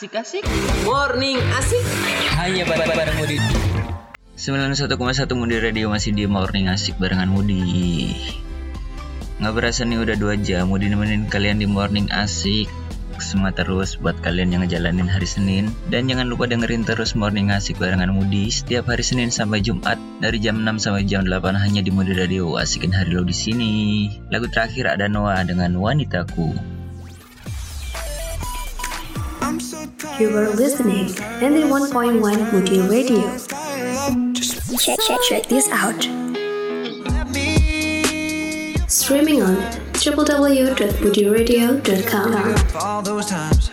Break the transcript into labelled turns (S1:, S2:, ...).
S1: Asik-asik Morning asik.
S2: Hanya bareng Mudi. 91,1 Mudi Radio masih di Morning Asik barengan Mudi. Nggak berasa nih udah 2 jam Mudi nemenin kalian di Morning Asik. Semangat terus buat kalian yang ngejalanin hari Senin. Dan jangan lupa dengerin terus Morning Asik barengan Mudi Setiap hari Senin sampai Jumat Dari jam 6 sampai jam 8 hanya di Mudi Radio. Asikin hari lo di sini. Lagu terakhir ada Noah dengan Wanitaku
S3: You are listening 91.1 Moody Radio. Check, check, check this out. Streaming on www.moodyradio.com.
S4: all those times.